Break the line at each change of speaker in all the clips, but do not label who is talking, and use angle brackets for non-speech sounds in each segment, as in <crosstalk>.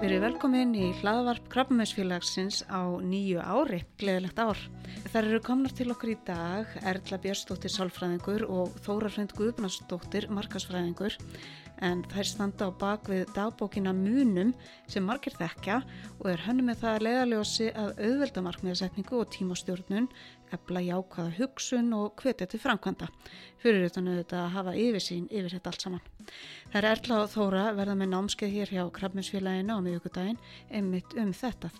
Verið velkomin í hlaðvarp Krabbamöðsfélagsins á nýju ári, gleðilegt ár. Það eru komnar til okkur í dag Erla Björnsdóttir Sálfræðingur og Þóra Frend Guðbjörnsdóttir Markasfræðingur en þær standa á bak við dagbókina Munum sem margir þekkja og er henni með það að leiðaljósi að auðvelda markmiðasetningu og tímastjórnun, efla jákvæða hugsun og hvetja til framkvæmda. Fyrir utan auðvitað að hafa yfirsýn yfir þetta allt saman. Það er Erla og Þóra verða með námskeið hér hjá Krabbminsfélaginu á miðugudaginn einmitt um þetta.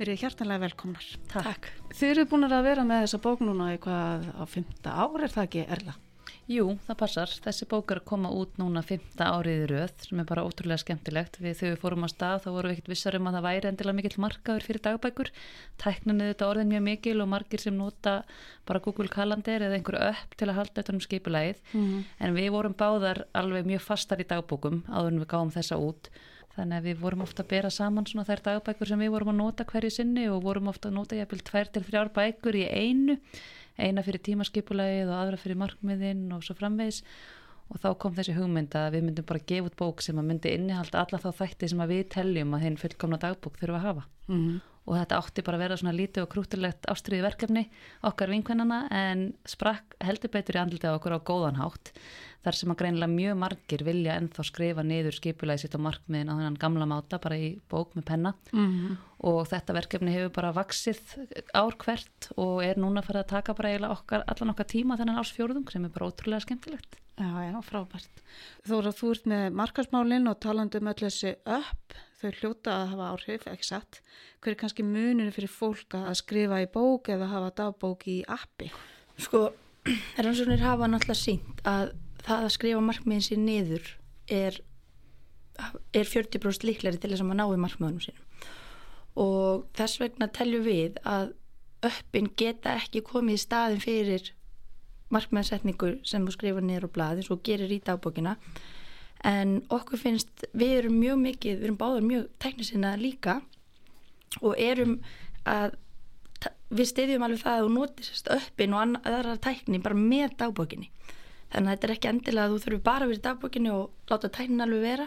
Verið hjartanlega velkomnar.
Takk.
Búin að vera með þessa bók núna eitthvað á fymta ár, er það ekki Erla?
Jú, það passar. Þessi bók er að koma út núna fymta árið í röð sem er bara ótrúlega skemmtilegt. Við þegar við fórum á stað þá vorum við ekkert vissar um að það væri endilega mikill markaður fyrir dagbækur. Tækninu þetta orðin mjög mikil og margir sem nota bara Google Calendar eða einhverju upp til að halda þetta um skipulægið. Mm -hmm. En við vorum báðar alveg mjög fastar í dagbókum áður en við gáum þessa út. Þannig að við vorum ofta að bera saman svona þær dagbækur sem við vorum að nota hverju sinni og vorum ofta að nota jæfnvel tvær til þrjár bækur í einu. Eina fyrir tímaskipulegið og aðra fyrir markmiðinn og svo framvegs og þá kom þessi hugmynd að við myndum bara gefa út bók sem að myndi innihalda alla þá þætti sem að við teljum að hinn fullkomna dagbók þurfa að hafa. Mm -hmm. Og þetta átti bara að vera svona lítið og krútilegt ástriði verkefni okkar vinkvennana en sprakk heldur betur í andlitið okkur á góðanhátt þar sem að greinilega mjög margir vilja ennþá skrifa niður skipulegið sitt á markmiðin á þennan gamla máta bara í bók með penna mm -hmm. og þetta verkefni hefur bara vaksið ár hvert og er núna að fara að taka bara okkar, allan okkar tíma þennan ársfjórðung sem er bara ótrúlega skemmtilegt
Já, já, frábært. Þóra, þú ert með markasmálinn og talandi um öll þessi upp, þau hljóta að hafa áhrif, ekki satt. Hver er kannski muninu fyrir fólk að skrifa í bók eða hafa dagbók í appi?
Sko, <clears throat> rannsóknir hafa náttúrulega sínt að það að skrifa markmiðin sér niður er, er 40% líkleri til þess að maður náði markmiðunum sínum. Og þess vegna teljum við að uppin geta ekki komið í staðin fyrir markmiðansetningur sem þú skrifar niður á bladi svo gerir í dagbókina en okkur finnst, við erum mjög mikið við erum báðar mjög teknisinna líka og erum að við stiðjum alveg það að þú notist uppin og aðra tækni bara með dagbókinni. Þannig að þetta er ekki endilega að þú þurfur bara að vera í dagbókinni og láta tæknin alveg vera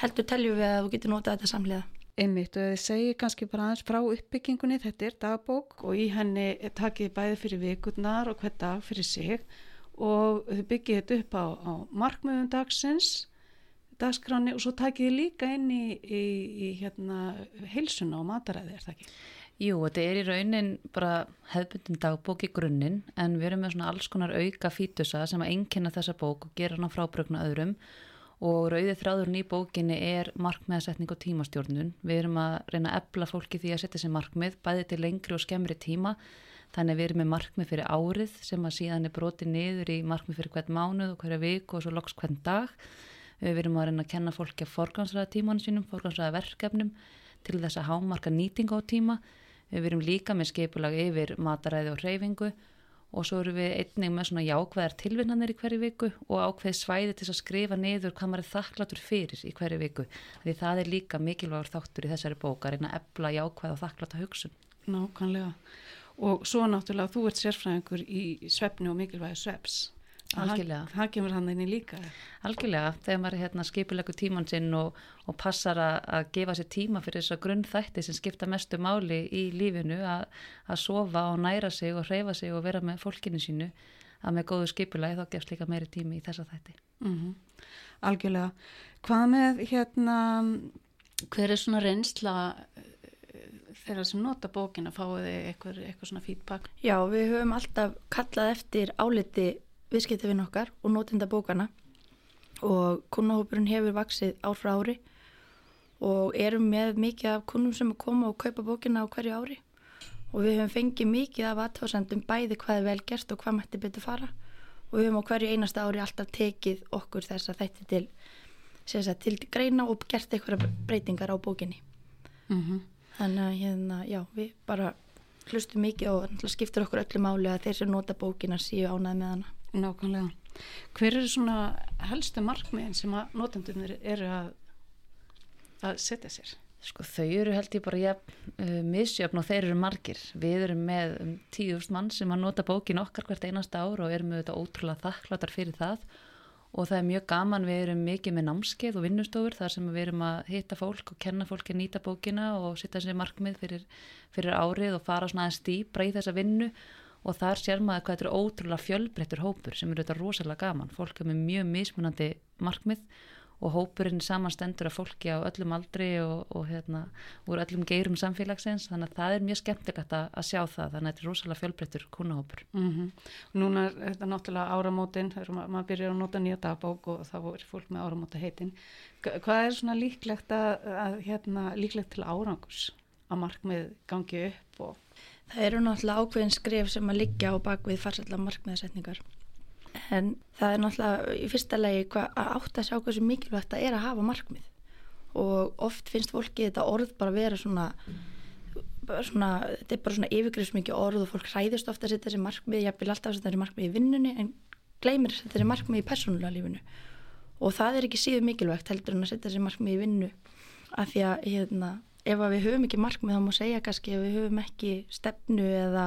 heldur teljum við að þú getur notað þetta samlega
Einmitt og þið segir kannski bara aðeins frá uppbyggingunni, þetta er dagbók og í henni takið bæði fyrir vikurnar og hver dag fyrir sig og þau byggið þetta upp á, á markmiðum dagsins, dagskráni og svo takið þið líka inn í, í, í hérna, heilsuna og mataræði, er það ekki?
Jú, þetta er í raunin bara hefðbundin dagbók í grunninn en við erum með svona alls konar auka fítusa sem að einkynna þessa bók og gera hana frábrögnu öðrum og rauðið þráðurinn í bókinni er markmiðasetning og tímastjórnun. Við erum að reyna að ebla fólki því að setja sér markmið, bæði til lengri og skemmri tíma. Þannig að við erum með markmið fyrir árið sem að síðan er brotið niður í markmið fyrir hvern mánuð og hverja vik og svo loks hvern dag. Við erum að reyna að kenna fólki að forgansræða tímanum sínum, forgansræða verkefnum til þess að hámarka nýtinga á tíma. Við erum líka með skipulag yfir mataræði og hreyfingu og svo eru við einnig með svona jákvæðar tilvinnanir í hverju viku og ákveð svæði til að skrifa niður hvað maður er þakklatur fyrir í hverju viku. Því það er líka mikilvægur þáttur í þessari bóka að reyna að ebla jákvæð og þakklata hugsun.
Nákvæmlega. Og svo náttúrulega þú ert sérfræðingur í svefni og mikilvægi sveps
Algjörlega.
Það kemur hann inn í líka.
Algjörlega, þegar maður hérna, skipilegu tíman sinn og, og passar að, að gefa sér tíma fyrir þess að grunnþætti sem skipta mestu máli í lífinu að, að sofa og næra sig og hreyfa sig og vera með fólkinu sínu að með góðu skipilegi þá gefst líka meiri tími í þessa þætti.
Mm -hmm. Algjörlega. Hvað með hérna, hver er svona reynsla eh, þeirra sem nota bókin að fáið eitthvað, eitthvað svona feedback?
Já, við höfum alltaf kallað eftir áliti viðskiptefinn okkar og nótinda bókana og kunnahópurinn hefur vaksið ár frá ári og erum með mikið af kunnum sem að koma og kaupa bókina á hverju ári. Og við höfum fengið mikið af aðtásendum bæði hvað er vel gert og hvað mætti betur fara. Og við höfum á hverju einasta ári alltaf tekið okkur þess að þetta til, sagt, til greina og gert eitthvað breytingar á bókinni. Mm -hmm. þannig að hérna, já, við bara hlustum mikið og skiptur okkur öllu máli að þeir sem nota bókina séu ánað með hana
Nákvæmlega. Hver eru svona helstu markmiðin sem að notendunir eru að, að setja sér?
Sko þau eru held ég bara ja, uh, misjöfn og þeir eru margir. Við erum með um, tíðust mann sem að nota bókin okkar hvert einasta ár og erum þetta ótrúlega þakkláttar fyrir það og það er mjög gaman, við erum mikið með námskeið og vinnustofur þar sem við erum að hitta fólk og kenna fólki að nýta bókina og sitta sér markmið fyrir, fyrir árið og fara svona aðeins dýbra í þessa vinnu og þar sér maður hvað þetta er ótrúlega fjölbreyttur hópur sem eru þetta rosalega gaman, fólk er með mjög mismunandi markmið og hópurinn samanstendur af fólki á öllum aldri og, og hérna úr öllum geirum samfélagsins. Þannig að það er mjög skemmtilegt að, að sjá það þannig að þetta er rosalega fjölbreyttur kunahópur
mm -hmm. Núna er þetta náttúrulega áramótin þegar ma maður byrjar að nota nýja dagbók og þá er fólk með áramóta heitin hvað er svona líklegt að, að hérna, líklegt til árangurs? Að markmið gangi upp og
Það eru náttúrulega ákveðin skrif sem að liggja á bakvið farsalla markmiðasetningar. En það er náttúrulega í fyrsta legi að átt að sjá sem mikilvægt að er að hafa markmið. Og oft finnst fólki þetta orð bara vera svona, svona þetta er bara svona yfirgrifsmikið orð og fólk hræðist ofta að setja þessi markmið, ég vil alltaf setja þessi markmið í vinnunni en gleymir að setja þessi markmið í persónulega lífinu. Og það er ekki síðu mikilvægt heldur en að setja þessi markmið í vinnu af því að hérna, ef að við höfum ekki markmið þá má segja kannski að við höfum ekki stefnu eða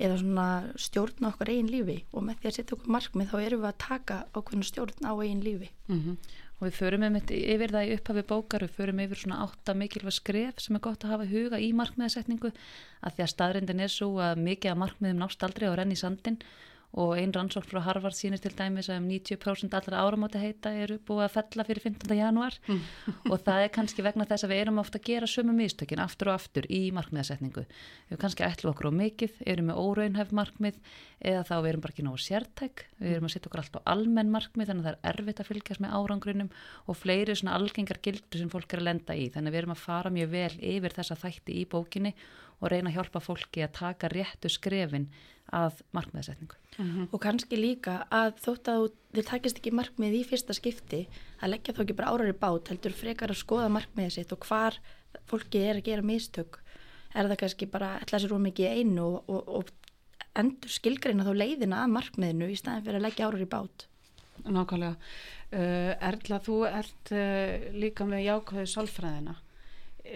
eða svona stjórn á okkar eigin lífi. Og með því að setja okkur markmið þá erum við að taka ákveðinu stjórn á eigin lífi.
Mm -hmm. og við förum yfir það í upphafi bókar við förum yfir svona átta mikilvæg skref sem er gott að hafa huga í markmiðasetningu. Að því að staðrindin er svo að mikið að markmiðum nást aldrei á renni sandin og einn rannsókn frá Harvard sínir til dæmis að um 90% allra áramáta heita eru búið að fella fyrir 15. januar mm. og það er kannski vegna þess að við erum ofta að gera sömu místökin aftur og aftur í markmiðasetningu við kannski ætlum okkur á mikið, erum með óraunhæf markmið eða þá við erum bara ekki náðu sértæk við erum að setja okkur alltaf almenn markmið þannig að það er erfitt að fylgjast með árangrunum og fleiri svona algengar gildur sem fólk er að lenda í þannig að við erum að fara mjög vel yfir þessa þætti í bókinni og reyna að hjálpa fólki að taka réttu skrefin að markmiðasetningu.
Mm -hmm. Og kannski líka að þótt að þið takist ekki markmið í fyrsta skipti að leggja þá ekki bara árar í bát heldur frekar að skoða markmiðið sitt og hvar fólki er að gera mistök er það kannski bara ætla sér úr mikið einu og, og, og endur skilgreina þá leiðina að markmiðinu í staðin fyrir að leggja árar í bát.
Nákvæmlega. Uh, Erla, þú ert uh, líka með jákvæðu sálfræðina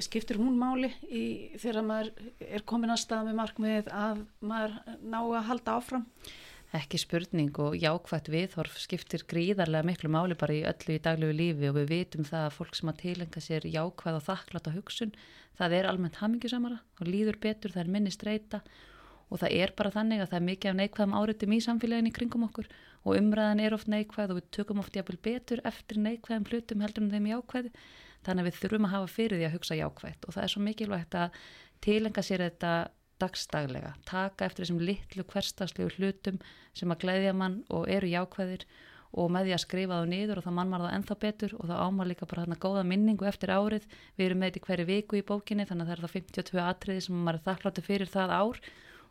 skiptir hún máli í, þegar maður er komin að stað með markmið að maður ná að halda áfram?
Ekki spurning og jákvægt viðhorf skiptir gríðarlega miklu máli bara í öllu í daglegu lífi og við vitum það að fólk sem að tilenga sér jákvæð og þakklátt á hugsun, það er almennt hamingjusamara og líður betur, það er minni streyta og það er bara þannig að það er mikið af neikvæðum áriðum í samfélagin í kringum okkur og umræðan er oft neikvæð og við tökum oft jafnvel betur eftir neikvæðum hlutum heldur en þeim jákvæðu þannig að við þurfum að hafa fyrir því að hugsa jákvægt og það er svo mikilvægt að tilenga sér þetta dagstaglega, taka eftir þessum litlu hverstagslegu hlutum sem að gleyðja mann og eru jákvæðir. Og með því að skrifa það nýður og það mann var það ennþá betur. Og það ámar líka bara þarna góða minningu eftir árið, við erum með þetta hverju viku í bókinni þannig að það er það 52 atriði sem maður er þakkláttu fyrir það ár.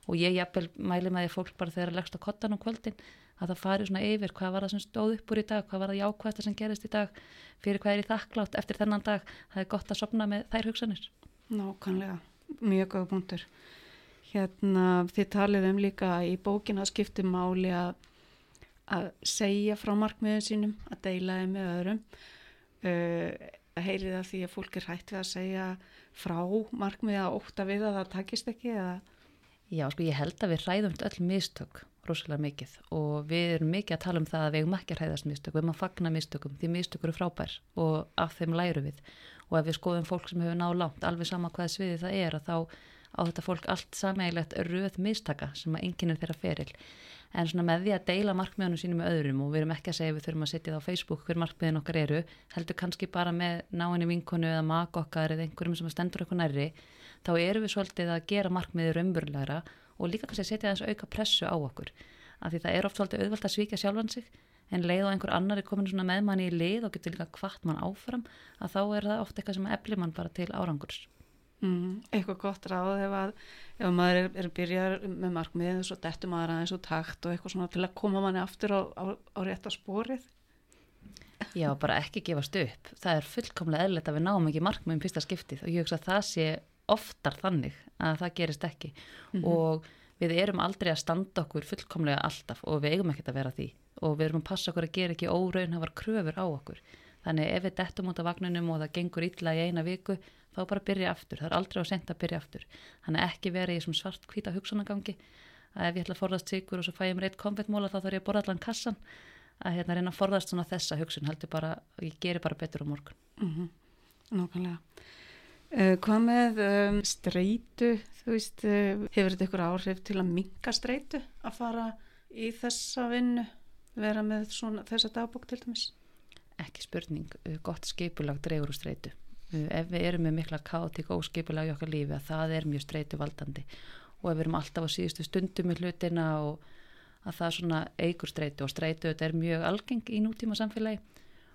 Og ég jafnvel mæli með því fólk bara þegar að leggst á kottan á kvöldin að það fari svona yfir hvað var það sem stóð upp úr í dag, hvað var það jákvæðast sem gerist í dag, fyrir hvað er í þakklátt eftir þennan dag, það er gott að sopna með þær hugsanir.
Nákvæmlega, mjög góða punktur. Hérna þið talið um líka í bókina skiptum máli að, að segja frá markmiðun sínum, að deila þeim með öðrum. Uh, að heyri það því að fólk er hægt við að segja frá markmiða óta við að það takist ekki eða?
Já, sko ég held að við ræðum öll mistök rosalega mikið. Og við erum mikið að tala um það að við erum ekki að hræðast mistök, við erum að fagna mistökum því mistökur eru frábær og af þeim læru við. Og ef við skoðum fólk sem hefur náð langt alveg sama hvað sviði það er að þá á þetta fólk allt samægilegt röð mistaka sem að enginn er þeirra feril. En svona með því að deila markmiðunum sínum með öðrum og við erum ekki að segja við þurfum að setja það á Facebook hver markmiðin okkar eru heldur kannski bara með náinni vinkonu eða maka okkar eða einhverjum sem stendur okkur nærri þá eru við svolítið að gera markmiður umburlegra og líka kannski setja þess auka pressu á okkur. Af því það er oft svolítið auðvelt að svíkja sjálfan sig en leið og einhver annar er komin með manni í lið og getur líka hvart mann áfram að þá er það ofta eitthvað sem eflir mann bara til árangurs.
Mm, Eitthvað gott ráð ef, að, ef maður er, er byrjar með markmið og svo dettur maður aðeins og takt og eitthvað svona til að koma manni aftur á, á, á rétta spórið
Já, bara ekki gefast upp. Það er fullkomlega eðlert að við náum ekki markmiðum fyrsta skiptið og ég hugsa að það sé oftar þannig að það gerist ekki. Mm -hmm. og við erum aldrei að standa okkur fullkomlega alltaf og við eigum ekkert að vera því. Og við erum að passa okkur að gera ekki óraunhafar kröfur á okkur. Þannig ef við dettum út af vagnunum og það gengur illa í eina viku þá bara byrja aftur, það er aldrei á sent að byrja aftur. Þannig ekki vera í svart hvita hugsanangangi að ef ég ætla að forðast sigur og svo fæ ég mér eitt konfettmóla þá þarf ég að borða allan kassan. Að hérna reyna að forðast svona þessa hugsun heldur bara, ég gerir bara betur á morgun.
Mm Nákvæmlega. Uh, hvað með um, streitu, þú veist, uh, hefur þetta ykkur áhrif til að minka streitu? Að fara í þessa vinnu, vera með svona, þessa dagbók til dæmis?
ekki spurning, uh, gott skipulag dregur úr streitu. Ef við erum með mikla kátík og óskipulag í okkar lífi að það er mjög streitu valdandi og ef við erum alltaf á síðustu stundum með hlutina og að það svona eigur streitu og streitu þetta er mjög algeng í nútíma samfélagi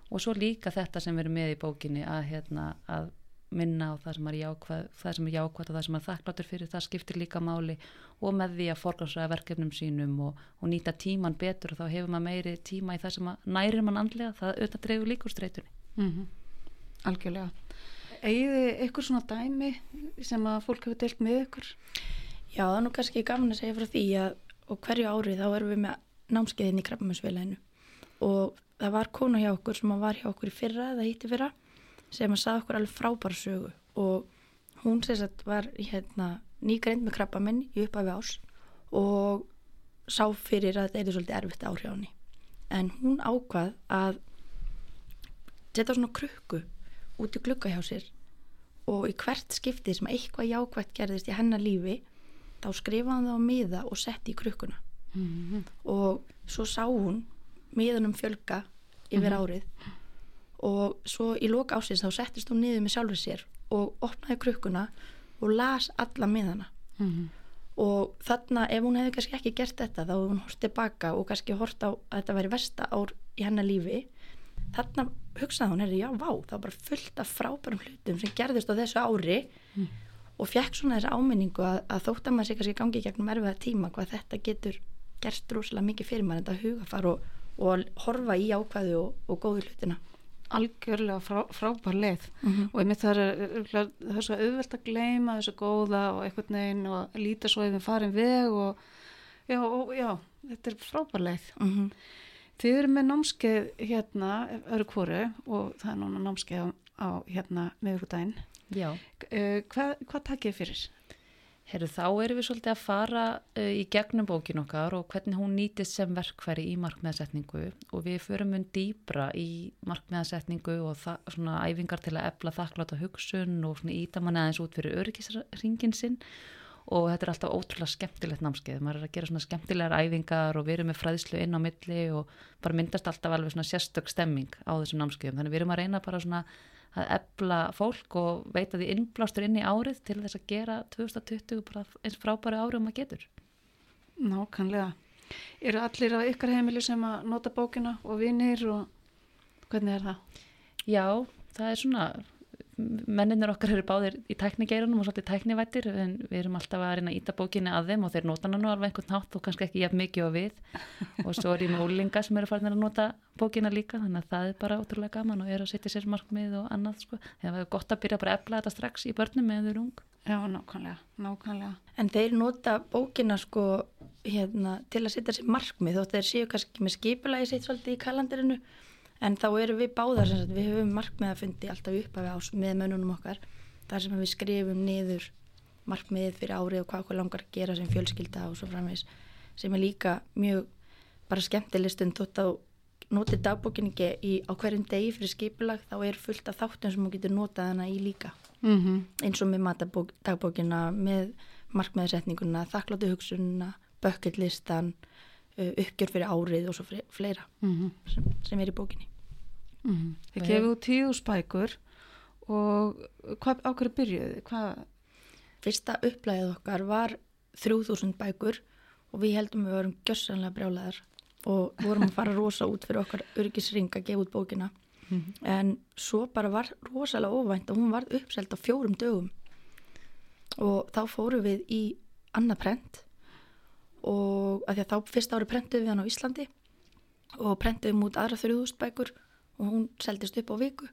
og svo líka þetta sem við erum með í bókinni að, hérna, að minna á það sem er jákvæð, það sem er jákvæð og það sem er þakkláttur fyrir, það skiptir líka máli og með því að forgansræða verkefnum sínum og, og nýta tíman betur og þá hefur maður meiri tíma í það sem að nærir mann andlega, það auðvitað dreifur líka úr streitunni.
Mm Algjörlega. Egiði ykkur svona dæmi sem að fólk hefur deilt með ykkur?
Já, það er nú kannski gaman að segja frá því að og hverju ári þá erum við með námskeiðin í krabbamömsfélaginu og það var kona hjá okkur sem var hjá okkur í fyrra eða híti fyrra sem að sagði okkur alveg frábæra sögu. Og hún sem sagt var hérna, nýgreind með krabbaminn í upphafi ás og sá fyrir að þetta er svolítið erfitt henni. En hún ákvað að setja svona krukku út í glugga hjá sér og í hvert skipti sem eitthvað jákvægt gerðist í hennar lífi þá skrifaði það á miða og setti í krukkuna.
Mm
og svo sá hún miðunum fjölga yfir árið og svo í loka ásins þá settist hún niður með sjálfur sér og opnaði krukkuna og las alla miðana.
-hmm.
og þarna ef hún hefði kannski ekki gert þetta þá hefði hún hort tilbaka og kannski hort á að þetta væri versta ár í hennar lífi. Þarna hugsaði hún, herri, já, vá, það var bara fullt af frábærum hlutum sem gerðist á þessu ári. Og fekk svona þessa áminningu að, að þótt að maður sé kannski gangi í gegnum erfiða tíma hvað þetta getur gert rosalega mikið fyrir maður þetta hugafar og, og horfa í ákvæðu og, og góðu hlutina
Algjörlega frá, frábær leið
Mhm.
og einmitt það er, það er svo auðvelt að gleyma þessu góða og einhvern veginn og líta svo yfir farin veg og já, og, já þetta er frábær leið.
mm -hmm.
Þið eru með námskeið hérna öru kvoru og það er núna námskeið á, á hérna.
Já.
Uh, hvað, hvað takkið fyrir?
Herru, þá erum við svolítið að fara uh, í gegnum bókin okkar og hvernig hún nýtist sem verkfæri í markmiðasetningu og við förum mun dýbra í markmiðasetningu og svona æfingar til að efla þakkláta hugsun og svona íta manni aðeins út fyrir örgisringin sinn. Og þetta er alltaf ótrúlega skemmtilegt námskeið, maður er að gera svona skemmtilegar æfingar og við erum með fræðslu inn á milli og bara myndast alltaf alveg svona sérstök stemming á þessum námskeiðum, þannig við erum að reyna bara svona að efla fólk og veita því innblástur inn í árið til þess að gera 2020 bara eins frábæri árið og maður getur.
Nákvæmlega. Eru allir á ykkar heimili sem að nota bókina og vinir og hvernig er það?
Já, það er svona, menninir okkar eru báðir í tæknigeirunum og svolítið tæknivættir en við erum alltaf að reyna að íta bókinni að þeim og þeir nota hana nú alveg einhvern nátt og kannski ekki jafn mikið og við og svo er ég með úlinga sem eru farin að nota bókina líka þannig að það er bara ótrúlega gaman og er að setja sér markmið og annað sko. Það er gott að byrja bara að efla þetta strax í börnum með þau eru ung.
Já, nákvæmlega, nákvæmlega.
En þeir nota bókina sko hérna, til að setja sér markmið þótt þeir séu kannski með skipulagi sitt svolítið í kalendarinu en þá erum við báðar sem sagt, við höfum markmið að fundi alltaf uppafi ás með mönnunum okkar þar sem við skrifum niður markmiðið fyrir árið og hvað okkur langar að gera sem fjölskylda og svo framvegs sem er líka mjög bara skemmtileg stund þótt að notið dagbókin ekki í, á hverjum degi fyrir skipulag þá er fullt af þáttum sem þú getur notað hana í líka
Mm -hmm.
eins og með matabók, dagbókina með markmiðsetninguna, þakkláttu hugsununa bucketlistan uh, uppgjör fyrir árið og svo fle- fleira sem, sem er í bókinni
Þið gefið út tíu spækur og hvað ákveður byrjuði? Hvað?
fyrsta upplæðið okkar var 3000 bækur og við heldum við varum gjössanlega brjálæðar og vorum að fara rosa út fyrir okkar örgisring að gefa út bókina. En svo bara var rosalega óvænt og hún var uppselt á fjórum dögum. Og þá fórum við í annað prent og að því að þá fyrsta ári prentuðum við hann á Íslandi og prentuðum út aðra 3000 bækur og hún seldist upp á viku.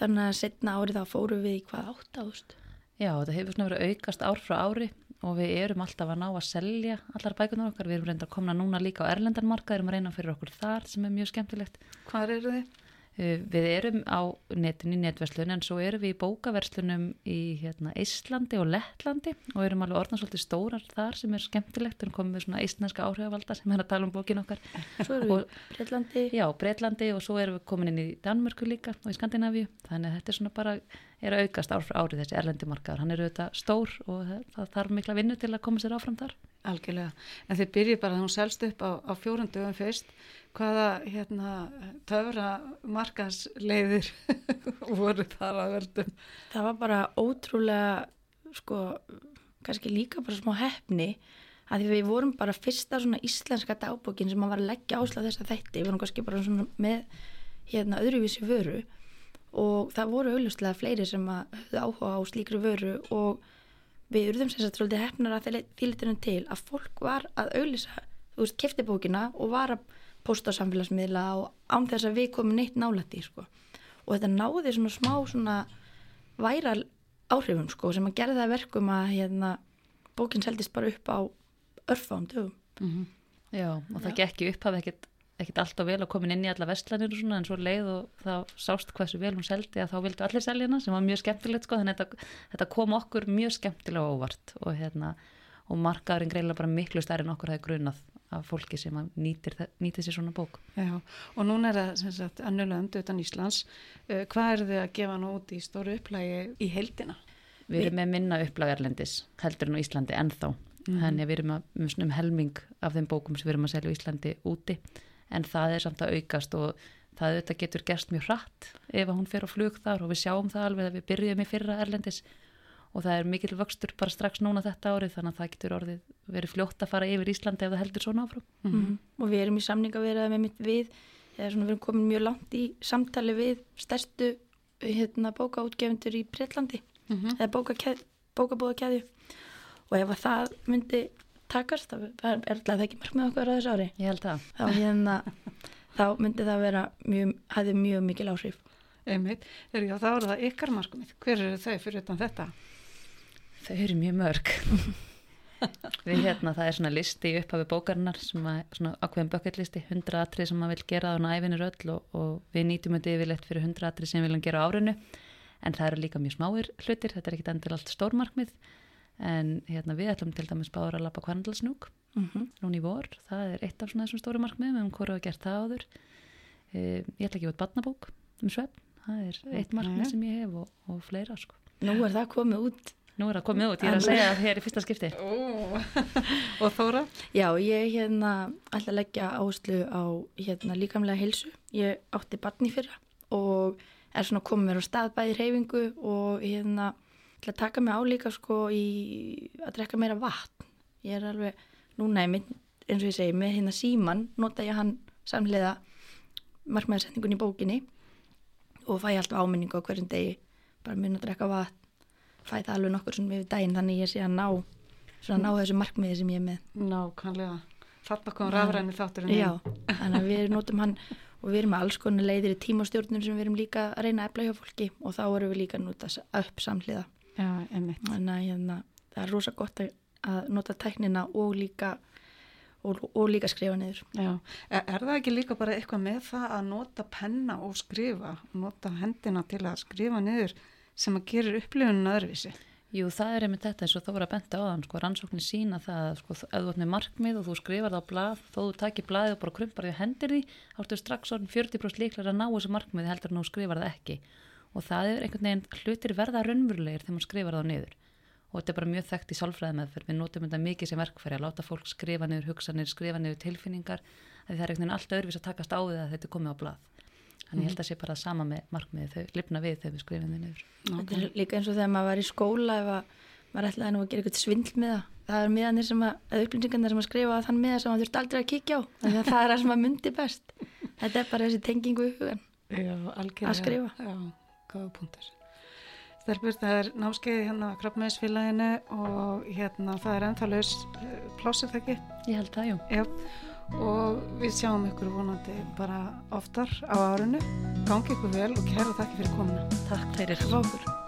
Þannig að setna árið þá fórum við í hvað 8000
Já, þetta hefur svona verið að aukast ár frá ári og við erum alltaf að ná að selja allar bækunar okkar, við erum reynda að komna núna líka á erlendanmarka, erum að reyna fyrir okkur þar sem er mjög skemmtilegt.
Hvað eru þið?
Uh, við erum á netinu í netverslun en svo erum við í bókaverslunum í hérna, Íslandi og Lettlandi og erum alveg orðnarsvöldi stórar þar sem er skemmtilegt, við erum komið með svona íslenska áhrifavalda sem er að tala um bókin okkar.
Svo erum við í Breitlandi
Já, Breitlandi og svo erum við komin inn í Danmörku líka og í Skandinavíu, þannig að þetta er svona bara er að aukast ár frá árið þessi erlendimarkaður, hann er auðvitað stór og það, þarf mikla vinnu til að koma sér áfram þar.
Algjörlega, en þið byrjið bara að hún selst upp á, á fjórundugum fyrst hvaða hérna töfra markasleiðir <laughs> voru þar að verðum?
Það var bara ótrúlega sko, kannski líka bara smá hefni að því við vorum bara fyrsta svona íslenska dagbókin sem að var að leggja ásla þess að þetta, við vorum kannski bara svona með hérna öðruvísi vöru og það voru auðvitað fleiri sem að höfðu áhuga á slíkri vöru og við urðum sem sagt svolítið hefnar að þýlitunum til að fólk var að auðvisa, þú veist, kefti bókina og var að posta samfélagsmiðla og án þess að við komum neitt nálætti sko. og þetta náði svona smá svona væral áhrifum sko, sem að gera það verkum að hérna, bókin seldist bara upp á örfám dögum
mm -hmm. Já, og það gekk upp hafði ekkert ekkert alltaf vel að koma inn í alla vestlanir og svona en svo leið og þá sást svo vel hún seldi að þá vildu allir selja hana sem var mjög skemmtilegt sko þannig að þetta, þetta kom okkur mjög skemmtilega óvart og hérna og markaðurinn greiðilega bara miklu stærri en okkur það er grunað af fólki sem nýtir, nýtir sér svona bók.
Já, og núna er það annulönd utan Íslands. Uh, hvað eru þið að gefa nú út í stóru upplægi í heldina?
Við erum með minna upplægarlendis heldur en á Íslandi ennþá. Mm. Þannig að við erum að, með svona helming af þeim bókum sem við erum að selja í Íslandi úti en það er samt að aukast og það auðvitað getur gerst mjög hratt ef hún fer á flug þar og við sjáum það alveg að við byrjum í fyrra erlendis og það er mikil vöxtur bara strax núna þetta árið þannig að það getur orðið verið fljótt að fara yfir Íslandi ef það heldur svona áfram.
Mm -hmm. Og við erum í samninga verið með mitt við, eða svona við erum komin mjög langt í samtali við stærstu hérna, bókaútgefundur í Breitlandi, mm -hmm. eða bókabóðakæðju og ef að það myndi takast, það er alltaf ekki marg með okkur á þessu ári.
Ég held að.
Þá, hérna, þá myndi það vera mjög, mjög mikil áhrif.
Einmitt, er já, þá er það ykkar markmið. Hver eru þau fyrir þetta?
Þau eru mjög mörg. <laughs> Við hérna, það er svona listi upphafi bókarinnar sem er svona ákveðin bökketlisti, 100 atrið sem maður vil gera á næfinir öll og, og við nýtum þetta yfirleitt fyrir 100 atrið sem við viljum gera á árinu en það eru líka mjög smáir hlutir, þetta er ekkit endur allt stórmarkmið en hérna við ætlum til dæmis báður að lappa kvarnandalsnúk mm -hmm. núni í vor, það er eitt af svona þessum stóru markmið með um hverju að gera það áður e, ég ætla ekki út barnabók um svepp, það er eitt markmið sem ég hef og, og fleira sko.
Nú er það komið út
Nú er það komið út, ég er að segja að þér er í fyrsta skipti. <laughs>
og Þóra?
Já, ég hérna ætla að leggja áherslu á hérna líkamlega hilsu. Ég átti barni fyrra og er svona komið mér á staðbæði reyfingu og hérna ætla að taka mig álíka sko í að drekka meira vatn. Ég er alveg, núna er minn, eins og ég segi, með hérna síman, nota ég hann samlega markmiðarsetningun í bókinni og fæ alltaf áminningu á hverjum degi, bara mun að drekka vatn fæ það alveg nokkur svona við daginn þannig ég sé að ná, svona ná þessu markmiði sem ég er með.
Nákvæmlega, þarna kom rafræni þátturinn
Já, þannig að við notum hann og við erum með alls konar leiðir í tímastjórnum sem við erum líka að reyna að efla hjá fólki og þá erum við líka að nota upp samhliða.
Já, einmitt.
Þannig að hérna, það er rosa gott að nota tæknina og líka og, og líka skrifa niður.
Já, er, er það ekki líka bara eitthvað með það að nota penna og skrifa nota hendina til að skrifa niður sem að gerir upplifunum öðruvísi.
Jú, það er einmitt þetta eins og þú voru að benda á þann, sko, rannsóknir sína það, sko, ef þú með markmið og þú skrifar það á blað, þó þú takir blaðið og bara krumpar því að hendir því, þá ertu strax orðin 40% líklar að ná þessu markmiði heldur en þú skrifar það ekki. Og það er einhvern veginn hlutir verða raunverulegir þegar maður skrifar það niður. Og þetta er bara mjög þekkt í sálfræði meðferð, við notum þetta mikið sem verkfæri að láta fólk skrifa niður hugsanir, skrifa niður tilfinningar, það er einhvern veginn alltaf öðruvis að takast á því að þetta er komið á blað. Þannig ég held að sé bara sama með markmiði þau lifna við þegar við skrifum þið nefnir.
Er líka eins og þegar maður var í skóla ef maður ætlaði nú að gera eitthvað svindl með það. Það er miðanir sem að, eða upplýsingarnir sem að skrifa þann miða sem maður þurft aldrei að kíkja á. Þannig að það er það sem maður myndi best. Þetta er bara þessi tengingu í hugan
Já,
að skrifa.
Já, góða punktur. Þarbjörn, það er námskeið hérna krabbmeðsfélaginu og hérna það er ennþá laus eh, plásið það ekki?
Ég held það, jú.
Já og við sjáum ykkur vonandi bara oftar á árunnu gangi ykkur vel og kæra þakki fyrir komuna.
Takk fyrir.
Ráður